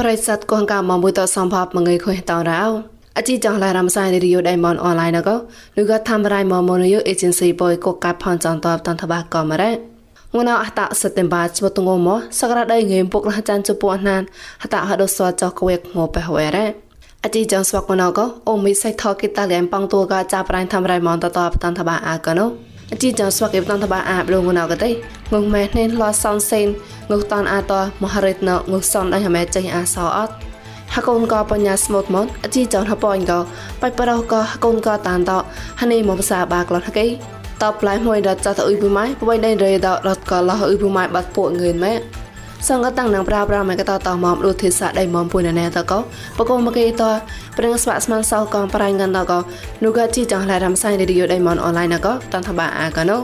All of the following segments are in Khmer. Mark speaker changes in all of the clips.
Speaker 1: ប្រិស័តកងកាមកមួយតសំភពមងៃខុយតរោអជីចងឡារំសាយរីយោដៃមនអនឡាញកោぬកថាំរៃមមនយោអេเจนស៊ីបយកកកាផនចន្តបតន្តបាកមរ៉េងួនអតសតិមបាជបតងមសក្រដៃងេមពុករចានជពណានហតហដសចកវេកងបហវរ៉េអជីចងស្វកណកអូមីសៃថកេតាលៀមបងតួកចាប់ប្រៃថាំរៃមនតតបតន្តបាអាកណូ អជីចងស្វកេបតន្តបាអាបលងណកតៃងងម៉ែនេនលសនសេនងុតនអាតមហរិតណងុសនដៃហមែចេះអាសអត់ហកូនកបញ្ញាស្មូតមនអជីចងហបអញកបៃប្រោកហកូនកតានតហនីមកភាសាបាក្លនហកេតបឡៃមួយរត់ចតអ៊ុយពុម៉ៃបបៃដៃរេដរត់កលអ៊ុយពុម៉ៃបាត់ពួកងឿនម៉ែ សង្កតាំងនឹងប្រាប្រាមកតតមកដូចទេសាដៃមកពុយណែតកោបកុំមកេតប្រឹងស្វាក់ស្មានសោកងប្រាញ់កន្តកោនោះក៏ជីចងឡៃរំសៃរីយោដៃមកអនឡាញណកោតន្តបាអាកណូ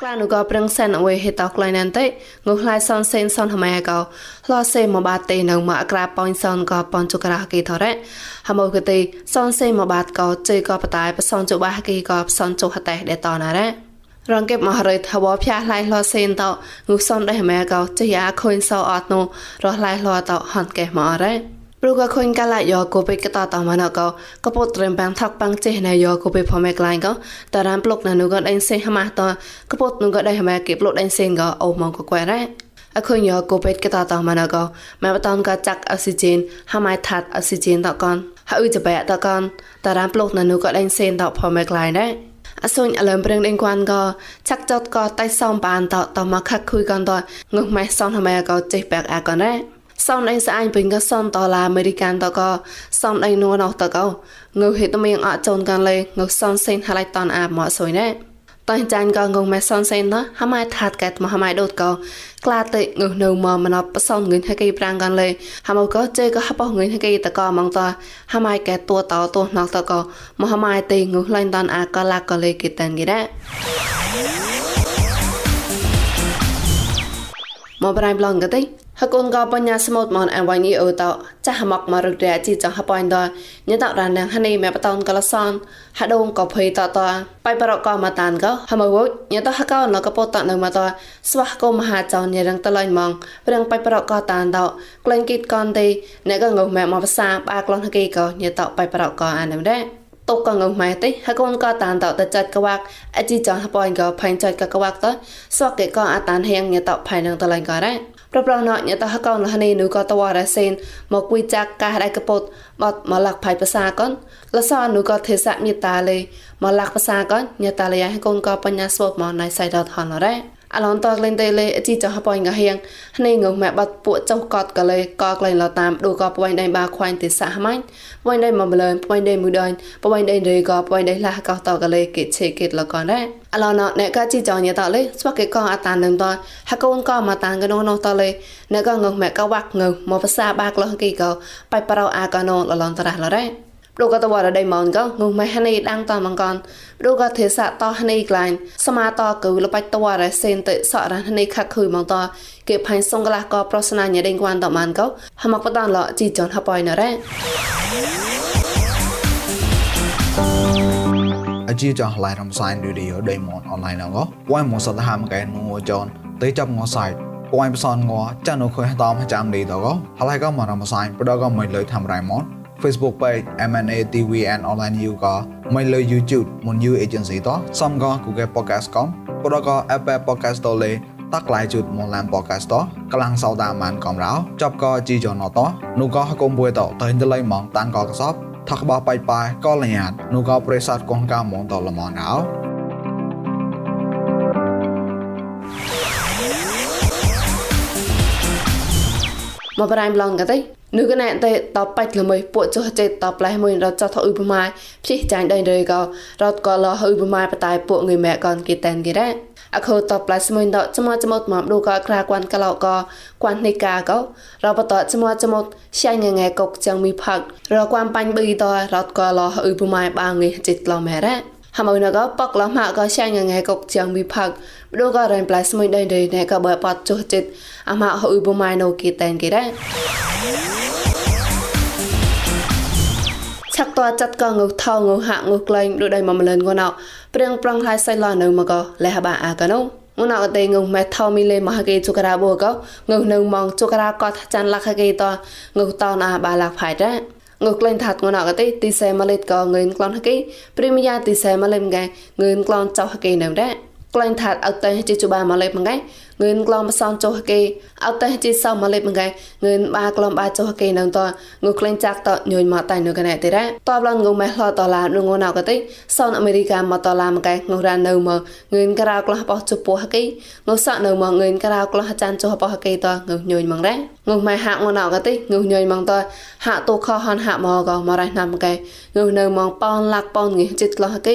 Speaker 1: ក្លានុក៏ប្រឹងសិនអវេហេតក្លែងណានតេងុះឡាយសនសេនសនហម៉ែកោឡសេមកបាតេនៅមកអក្រាប៉ោញសនក៏ប៉នជុក្រាគីថរ៉េហមកទេសនសេមកបាតក៏ជ័យក៏បតាយបសនជុបាគីក៏បសនជុហតេដេតណារ៉េ រងគេមករៃថាវផ្ទះឡៃឡសេនតងុះសនដេម៉ែកោជ័យអាខុញសោអត់នោះរស់ឡៃឡតហនកេមករ៉េព្រោះក៏ខុញកាឡាយកគូពេកតតមកណកក៏ពុតត្រឹមបាំងថកបាំងចេះណៃយកគូពេផមេក្លាញ់ក៏តារាមប្លុកណានូក៏ដេញសេះហម៉ាតក៏ពុតនូក៏ដេញហម៉ាគេប្លុកដេញសេងក៏អូមកក៏ကွယ်រ៉ាអខុញយកគូពេកតតមកណកម៉ែបតនក៏ចាក់អុកស៊ីហ្សែនហម៉ៃថាត់អុកស៊ីហ្សែនតកនហើយចបែតកនតារាមប្លុកណានូក៏ដេញសេងតផមេក្លាញ់ដែរ អសូនអលឹមប្រឹងដេងគួនក៏ឆាក់ចតក៏តៃសំបានតតមកខខុយកាន់តងឹកម៉ែសំហមែក៏ចេះបែកអាកនរ៉ាសោនអីស្អាញពេញក៏សនតឡាអមេរិកានតក៏សនអីនួនអត់តកោងើហេតមៀងអត់ចូលកាន់លេងើសនសេនហឡៃតនអាមកសុយណែ តៃចាញ់ក៏ងងម៉ែសំសេនណាហម៉ៃថាត់កែតមកហម៉ៃដូតក៏ក្លាតិងើនៅមកមណបសំងឿនហកេប្រាំងកានលេហមកក៏ជេក៏ហបងឿនហកេតក៏ម៉ងតហម៉ៃកែតួតតួណកតក៏មកហម៉ៃតេងើឡៃតនអាក៏ឡាក៏លេគេតានគេដែរមកប្រៃប្លងកទេ ហកូនក៏បញ្ញាស្មូតមនអវ៉ៃនីអូតចាស់មកមករត់រែជីចងហបអញដញតរ៉ានហនីមេបតនកលសនហដងក៏ភ័យតតបៃប្រកក៏មកតានក៏ហមវញតហកោណកពតនៅមកតស្វះក៏មហាចនញរងតលាញ់ម៉ងប្រងបៃប្រកក៏តានតក្លែងគិតកនទេអ្នកក៏ងុំម៉ែមកភាសាបាក្លនហកេក៏ញតបៃប្រកក៏អានដែរតុកកងម៉ែទេហកូនក៏តានតទៅចាត់កវាក់អជីចងហបអញក៏ផៃចាត់កកវាក់តស្វកេក៏អាតានហៀងញតផៃនឹងតលាញ់ក៏ដែរ ប្រប្រណញតហកងលហនីនូក៏តវរ៉ាសេនមកគួយចាក់កាសដៃកពុតបត់មកលាក់ផៃភាសាកនលសនូក៏ទេសៈមេតាលេមកលាក់ភាសាកនញតាលេហើយកូនក៏បញ្ញាស្វតមកណៃសៃដតហនរ៉េ អឡនតក្លែងតេលេជីចហបអញកហៀងនេះងម៉ែបាត់ពួកចុះកតកលេកក្លែងលតាមឌូក៏ពួយដៃបាខ្វាញ់ទេសៈម៉ាញ់ពួយដៃមកមលើពួយដៃមួយដៃពួយដៃរេក៏ពួយដៃលះកោតកលេគេឆេគេលកនដែរអឡនអ្នកក៏ជីចញតលេស្វកេក៏អតាននឹងតហកូនក៏មកតានកណោណោតលេអ្នកក៏ងម៉ែក៏វាក់ងមកភាសាបាក្លោះគេក៏បៃប្រោអាកណោលលនតរះលរ៉េ ព្រោះក៏តវរដៃម៉ងក៏ងុំម៉ែហនីដាំងតមងកនព្រោះក៏ទេសៈតហនីក្លាញ់សមាតគឺលបាច់តវរសេនតិសរហនីខខុយម៉ងតគេផៃសងក្លាក៏ប្រសនាញដេងគួនតម៉ានក៏ហមកបតានលជីចនហបៃណរ៉េ
Speaker 2: អជីចងឡៃរំសាយឌីឌីដេម៉ុនអនឡាញងពួយមកសតហាមកែនូចនតេចាប់ងសៃពួយបសនងចានុខុយតមចាំឌីតកហឡៃក៏មករំសាយប្រដក៏មិនលើធ្វើរៃម៉ុន Facebook page MNA TV and online you ក៏មិនលើ YouTube មុន you agency តសំក៏ Google Podcast កំបដក៏ Apple Podcast តលេតាក់ឡាយជូតមកឡាន podcast តកលាំងសោតាមានកំរោចប់ក៏ជីចនតនោះក៏កុំពួយតទៅទៅលៃម៉ងតានក៏កសបថកបោបៃបាយក៏លញាតនោះក៏ប្រេសាទកងកាមងតលមនអោ
Speaker 1: មកប្រៃប្លងកទេ ぬកណែតេតបាច់ល្មើពួកចុះចេតតផ្លែមួយរត់ចោះថអ៊ុយប្រម៉ាព្យិចាញ់ដៃរេក៏រត់ក៏លហ៊ុយប្រម៉ាបតែពួកងើយម៉ែកនគេតែនគេរ៉ាអខោតផ្លែស្មួយដកចមចមតមកឌូក៏ក្រាគួនកឡោក៏គួននេះកាក៏របតចមចមតឆៃងងែកុកចឹងមីផឹករកគួនបាញ់ប៊ីតរត់ក៏លហ៊ុយប្រម៉ាបាងនេះចិត្តឡម៉ែរ៉ាហមនក៏បកឡម៉ាក៏ឆៃងងែកុកចឹងមីផឹក ឌូក៏រែងផ្លែស្មួយដៃដៃណែក៏បើបតចុះចិត្តអាម៉ាហ៊ុយប្រម៉ាណូគេតែនគេរ៉ាឆាក់តចាត់កងងថងងហាក់ងក្លែងដូចដៃមកម្លិនគណោព្រៀងប្រងហើយសៃឡនៅមកក៏លះបាអាកណូងណាកតេងុមេថោមីលេមហកេជុការ៉ាបូកងុនៅមងជុការ៉ាកតចាន់លខកេតងុតោណាបាឡាផៃរ៉ាងើក្លែងថាត់ងណាកទេទីសែម៉ាលេតក៏ងើនក្លនហកេព្រីមយ៉ាទីសែម៉ាលេមកែងើនក្លនចោហកេនៅដែរ ក្លែងថាត់អត់តែជាជបាម៉ាលេមកែងឿ នក្លំបសំចុះគេអត់តែជីសំមកលេបងៃងឿនបាក្លំបាចុះគេនៅតងូក្លែងចាក់តញយមកតៃនៅកណែទេរ៉តបឡងងូម៉ែឡតឡានងូណៅកទេសនអាមេរិកាមកតឡាមកែងូរ៉ានៅមកងឿនក្រៅក្លោះបោះជពោះគេងូសក់នៅមកងឿនក្រៅក្លោះចានចុះបោះគេតងូញយមករ៉ងូម៉ែហាក់ងូណៅកទេងូញយមកតហាក់តូខហនហាក់មកកមករ៉ៃណាំកែងូនៅមកប៉នឡាក់ប៉នងីចិត្តក្លោះគេ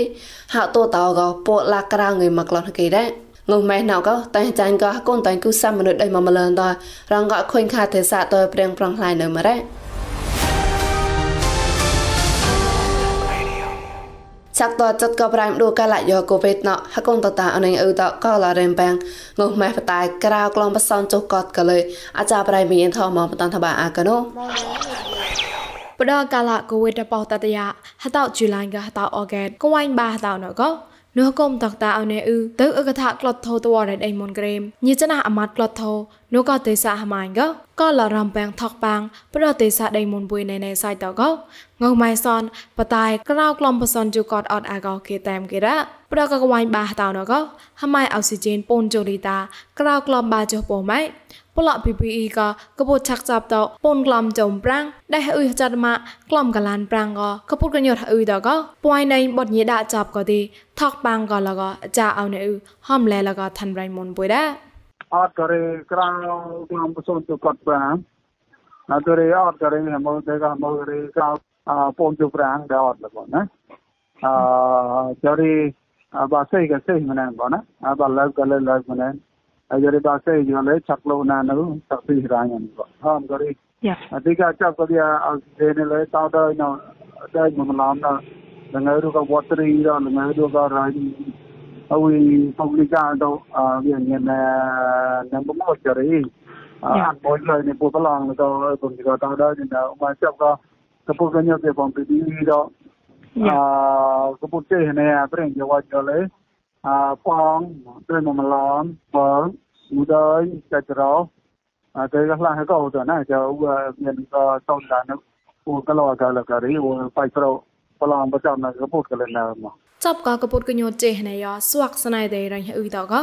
Speaker 1: ហាក់តូតោកពួកឡាក់ក្រៅងីមកក្លោះគេដែរ ងងម៉ែណៅក៏តែចាញ់ក៏កូនតែគូសាមនុស្សដៃមកម្លងតរងក៏ខុញខាទេសាតព្រៀងប្រងខ្លាយនៅមរ៉េចាក់តចិត្តក៏ប្រែមដូកាឡាយកូវេតណហកូនតតាអនងអ៊ូតក៏ឡារែមបាំងងម៉ែបតាយក្រៅក្លងបសនចុកកតក៏លើអាចារ្យប្រែមានថមកបតនថាបាអាកណូ
Speaker 3: បដកាឡាកូវេតបោតតយាហតោជូឡាញ់កហតោអកេតកវ៉ៃបាហតោណក នោះគុំតកតាអនេអ៊ឺទៅអកថាក្លត់ថោតវ៉ាដៃមុនក្រេមញិចណាអាម៉ាត់ក្លត់ថោនោះក៏ទេសាហម៉ាញ់ក៏ក៏លរំបាំងថកបាំងប្រទេសាដៃមុនបុយណែណែសៃតក៏ងងម៉ៃសនបតាយក្រៅក្លំបសនជូកតអត់អាកោគេតាមគេរ៉ាប្រកកវ៉ៃបាតោណក៏ហម៉ៃអុកស៊ីហ្សែនពូនជូរីតាក្រៅក្លំបាចុះពោម៉ៃ ปลอ PPE ก็กบฏชักจับตอปนกลำจมปรังได้ให้อุยจัดมากลอมกะลานปรังก็กบฏกันยดอุยดอก็ปวยในบทนี้ดาจับก็ดีทอกปังก็แล้วก็จะเอาในอุห้อมแลแล้วก็ทันไรมนปุยได้
Speaker 4: អត់ក៏រេក្រៅក្នុងប្រសូនទៅគាត់ប្រាំអត់ក៏រេអត់ក៏រេមកទៅក៏មករេក្រៅពងជប្រាំងដែរអត់បងណាអឺចរីបាសេក៏សេមិនណាបងណាបាលើកក៏លើកមិនណា Jadi bahasa yang jual cak lo na nu tapi hirangan kok. Ham kali. Ya. Tiga cak kali ya ini le tahu dah no dah mengelam na dengan itu ke water ini dah dengan itu ke rai. Awi publik ada yang yang yang mau cari. Ah, boleh lah ni pun pelang atau pun juga tahu dah ni dah macam ke keputusannya ke pom pidi dah. Ya. Ah, keputusannya apa yang jawab jual le. ផងដោយមកឡំបងមួយដោយចាច់រោអត់ទេខ្លះក៏ទៅណាចូលមានក៏តោតានពូកលោកលករីបៃប្រោប្លងប្រចាំណាក៏ពុតកលណាមក
Speaker 3: ចាប់ក៏កពុតកញោចេណៃយោស្វាក់ស្នៃទេរញអ៊ឺតក៏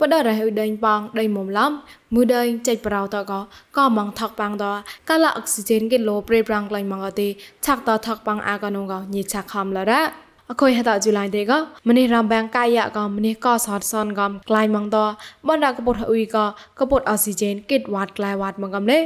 Speaker 3: បដរហឺដេញបងដេញមុំឡំមួយដេញចេចប្រោតក៏ក៏មងថកបាំងតកាលអុកស៊ីហ្សែនគេលោប្រេប្រាំងក្លែងមងអទីឆាក់តថកបាំងអាកនងក៏ញីឆាក់ខំលរ៉ា អខុយហតជូឡៃទេក៏ម្នេះរំបាំងកាយក៏ម្នេះក៏សតសនកំក្លាយមកតបណ្ដាកពុតអ៊ុយក៏កពុតអុកស៊ីហ្សែនគិតវ៉ាត់ក្លាយវ៉ាត់មកកំលេ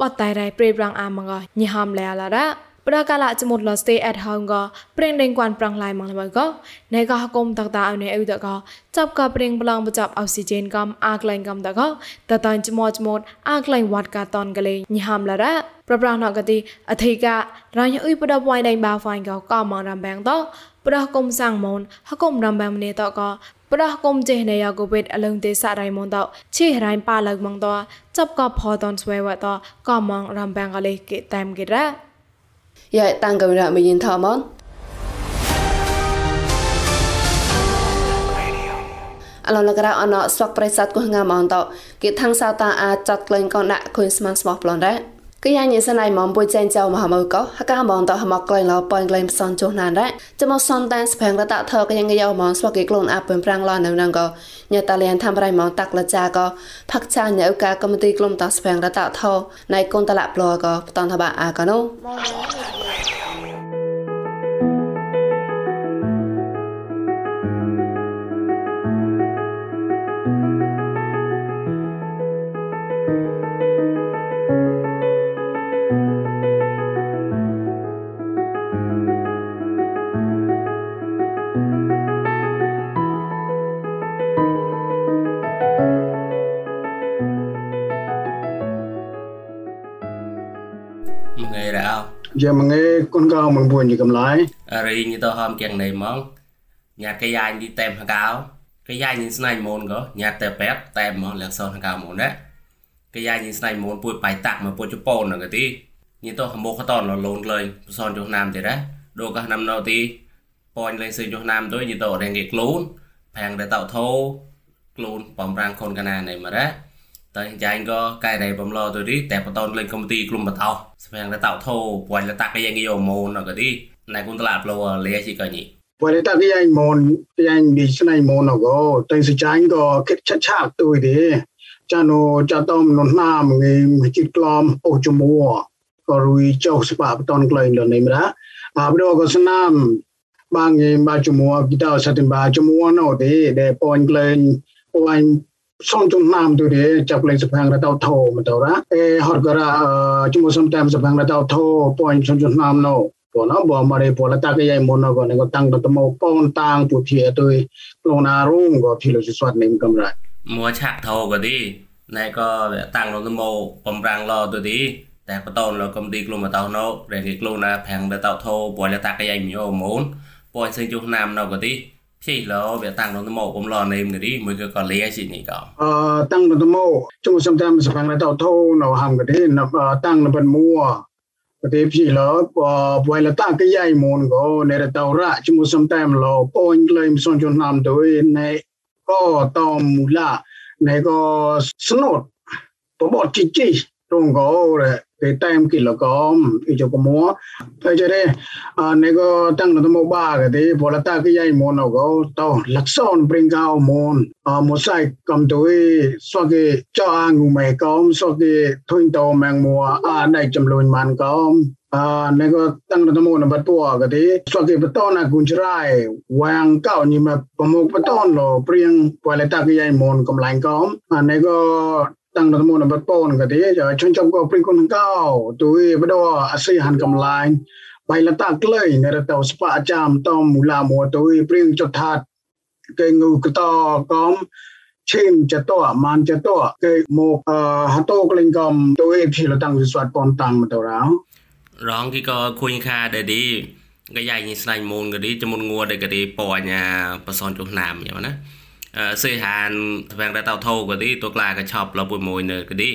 Speaker 3: បតតៃរៃប្រេប្រាំងអាមកញីហំលែឡារ៉ាប្រកាលចមុតល stay at home ក៏ព្រៀងដេងគួនប្រងឡៃមកល្មើក៏ណែក៏ហគុំតកតាអនៅអ៊ឺតក៏ចាប់ក៏ព្រៀងប្លងបចាប់អុកស៊ីហ្សែនកំអាក្លែងកំតក៏តតានចមោចមោតអាក្លែងវ៉ាត់កាតនកលេញហាំឡារ៉ាប្រប្រាណកទីអធិការ៉ាញអ៊ុយបដបវ៉ៃដៃបាហ្វាញក៏ក៏មករំបាំងត ប្រះគុំសាំងមនហគុំរំបាំងមនីតក៏ប្រះគុំចេះណែយកូវេតអលឹងទេសរៃមនតឈីរៃប៉ាលឹកមងតចាប់ក៏ផតនស្វេវតក៏មងរំបាំងកលេគេតាមគេរ៉ា
Speaker 1: យ៉ាតាំងកំរមយិនថមនអឡនករអណស្វកប្រិស័តគោះងាមអន្តគេថាំងសៅតាអាចចាត់ក្លែងកនដាក់ខុញស្មានស្មោះប្លន់ដែរ គឺយ៉ាងញិសណៃមំបុយចែងចៅមហាមើកោហកាបងតហមកក្លែងឡប៉នក្លែងផ្សនចុះណានដែរចាំមកសនតានស្ផាំងរតថកយ៉ាងយោមងស្វកគេក្លូនអាប់ពឹមប្រាំងឡនៅនឹងកោញតាលៀនធ្វើរៃមងតាក់លចាកោផាក់ចាញៅកាកំទីក្លុំតាស្ផាំងរតថណៃកូនតឡាប្លកោបតនថាបាអាកណូ
Speaker 4: គុនកោមងពួនជាកំឡាយ
Speaker 5: រីញទៅហមគៀងណៃម៉ងញ៉ាត់កយ៉ាញទីតែមកកោកយ៉ាញស្នៃមូនក៏ញ៉ាត់តែបែបតែហ្មងលក្ខសនកោមូនណាកយ៉ាញស្នៃមូនពួយបៃតាក់មកពួយជប៉ុនហ្នឹងទីញទៅហមកតនលូនលេងផ្សនចុះណាមទេណាដូកណាំនៅទីពនលេងសើចុះណាមទៅញទៅរែងគេខ្លួនផាំងតែតោធោខ្លួនបំរាំងខូនកណានៃមរ៉ា តែចាញ់ក៏កែរ៉េបំឡទៅទីតែបតនលេងកុំទីក្លុំបតោស្វែងរតោធោពួយលតាក់យ៉ាងងីអូម៉ូនក៏ទីណៃគុនតឡាប្លោលេជីក៏ញី
Speaker 6: Puede estar que hay mon, que hay disney mon go, te se chan go, que cha cha tu de. Cha no cha tom no nam ngi chit klom o chumo. Ko rui chau spa ton klein lo nim ra. A bro ko sanam ba ngi ba chumo kita sa tin ba chumo no de de pon klein o anh song chung nam tu de chap lein sa phang ra tao tho ma tao ra. E hot ga ra chumo sometime sa phang ra tao tho pon chung chung nam no. ပေါ့ សំចំណាមទូរេចាប់លេងសភាងរតោធោមតរាអេហតការជាមួយសំតាមសភាងរតោធោពុញសំចំណា
Speaker 5: មណូពណបមរេពលតាកយាយមនកនកតាំងតមោពនតាងពុធាទុយក្លងណារូងក៏ភីលសិស្វតនេមកំរៃមួឆាក់ធោក៏ទីណែក៏តាំងលងតមោបំរាំងឡទុទីតែបតនលកំទីក្ល
Speaker 6: ងបតោណូរេគេក្លងណាផាំងតោធោពលតាកយាយញោមូនពុញសិជុះណាមណូក៏ទី កយ៉ៃមូនក៏នៅតរៈជុំសំតាមឡពួយក្លែងសនជន់ណាមដោយណែក៏តមូឡាណែក៏ស្នូតបបជីជីរងក៏រេតែមគីឡកំអ៊ីជកមួតែចរេណែក៏តាំងនៅមកបាកទេបលតាកយ៉ៃមូនក៏តលក្ខ 때임 길러검 이쪽고 뭐 저래 아 내가 땅 너무 바가데 볼았다 그 야이 모노고 또 락선 브링가오 몬 모사이 검도이 소게 저항우 매검 소게 토인도 맹모 아 나이 점론 만검 អានេះក៏តាំងរមូនបតួក៏ទីស្វកិបតនគុញច្រៃវាងកោនេះមកប្រមុខបតនលព្រៀងពលតាគីយ៉ៃមូនកំឡាញ់កំអានេះក៏ ตั้งรัฐมนตรีบัดป้อนก็ดีจะชนจำก็ปริงคนเก้าตัวบดว่าอาศัยหันกำลังไปละตากเลยในระดับสปาจามต้องมูลามัวตัวปริงจดทัดเกงูกตอกอมชิมจะตัวมันจะตัวเกโมกเอ่อฮัตโตกลิงกอมตัวที่เราตั้งวิสวัสปอนตังมาตัวเรา
Speaker 5: ร้องที่ก็คุยค่าเดดีก็ใหญ่ยิ่งสนายมูลก็ดีจะมูลงัวเด็กก็ดีปอยเนี่ยประสอนจุกนามอย่างนะ សេហានស្វែងរតៅធោក៏ឌីតូក្លាក៏ឆប់លពុយមួយនៅក៏ឌី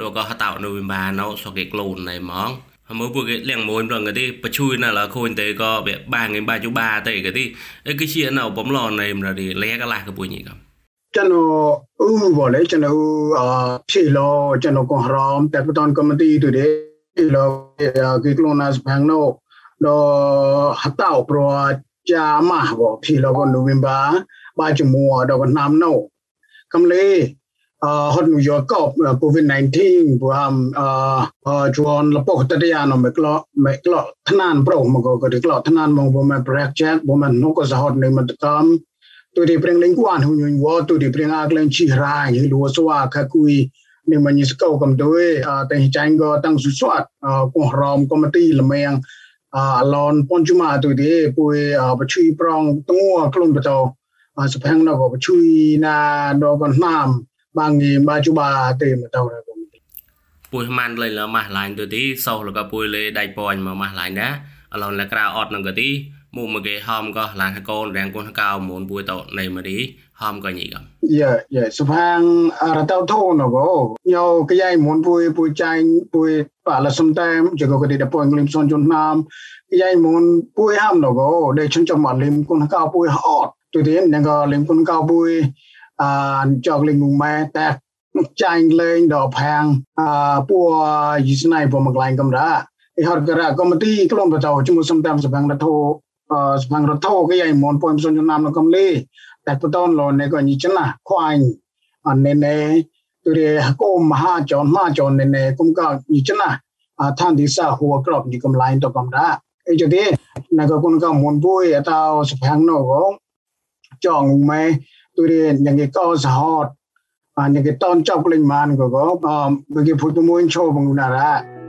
Speaker 5: ដូចក៏ហតៅនៅវិបាណោសគេក្លូនណៃហ្មងមើលពួកគេលៀងមួយប្រងក៏ទីបជួយណាស់ឡើខូនទៅក៏វាបាងឯបាជូបាទៅក៏ទីអីគឺជានៅបំឡណៃមរឌីលែកឡាក៏ពុញនេះក៏
Speaker 6: ကျွန်တော်ဥဘောလေကျွန်တော်အာဖြေလို့ကျွန်တော်ကွန်ဟရမ်တက်ပတန်ကမတီတူတယ် lo ki klonas bangno do hatao pro cha ma bo phi lo ko november ba chu mo do ko nam no kam le អឺហត់ញយកប COVID-19 ព្រោះអឺអឺជួនលពកតតយ៉ានមកក្លោមកក្លោថ្នានប្រុសមកក៏ក្លោថ្នានមកบ่មែន project บ่មែននោះក៏សហតនឹងមកតាមទូទីព្រៀងលេងគួនហ៊ុញញវទូទីព្រៀងអាក្លែងជីរាយលួស្វាខគួយ ni mani skau kam doi te chang go tang su swat ko rom komati lemeng alon ponjuma tu de pui ba chui prong tungwa klum ba to sa phang na go ba chui na do kon nam bang ni ba chu ba te ma to ra ko
Speaker 5: ពួយម៉ានលេលម៉ាស់ឡាញទៅទីសោលក៏ពួយលេដៃប៉ាញ់មកម៉ាស់ឡាញណាអឡនលក្រៅអត់នឹងក៏ទីមុំមកគេហមក៏ឡានកូនរាងគុណកៅមុនពួយតនៃមកទីហមក៏ញីកំ
Speaker 6: yeah yeah សុផាងអរតោធូនក៏ញោកយ៉ៃមុនពួយពួយចាញ់ពួយប៉ាលសំតែមជក៏ក៏ទីដពួយលឹមសុនជុនណាមកយ៉ៃមុនពួយហាំណក៏ដេជុនចំមកលឹមគុណកៅពួយហត់ ទុទីនឹងក៏លឹមគុណកៅពួយអចកលឹមមុំម៉ែតែចាញ់លេងដល់ផាងអពួយស្នៃពុំមកឡាញកំរ៉ាអីហត់ក៏រ៉ាក៏មកទីក្លំបតោជុំសំតាមសបាំងរថោសបាំងរថោក៏យ៉ៃមុនពួយសុនជុនណាមកំលេតែបតនលនក៏ញីចណាខ្វាញ់អនេនេទូរេកុំមហាចនមហាចននេនេគុំកញីចណាអថានទីសាហួរក្របញីកំឡាញ់តកំដាអីចទេណកគុនកមុនបុយអតោសផាំងណូក ចងម៉ែទូរេយ៉ាងគេកោសហតអាញគេតនចប់លេងម៉ានក៏ក៏បើគេពុតមួយឈោបង្ណារ៉ា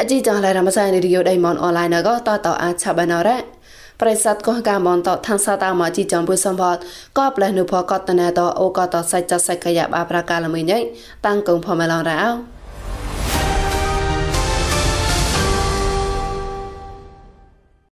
Speaker 1: អជីចងឡៃរមសាយរីយោដៃមនអនឡាញណកតតអាចឆបានរ៉ា ប្រិស័តកោះកាមនតថាំងសាតាមកជីចំពុសំផតក៏ផ្លែនុផកតណែតអូកតសាច់ចសាច់កយ៉ាបាប្រកាលមួយញ៉ៃតាំងកងផមឡងរ៉ា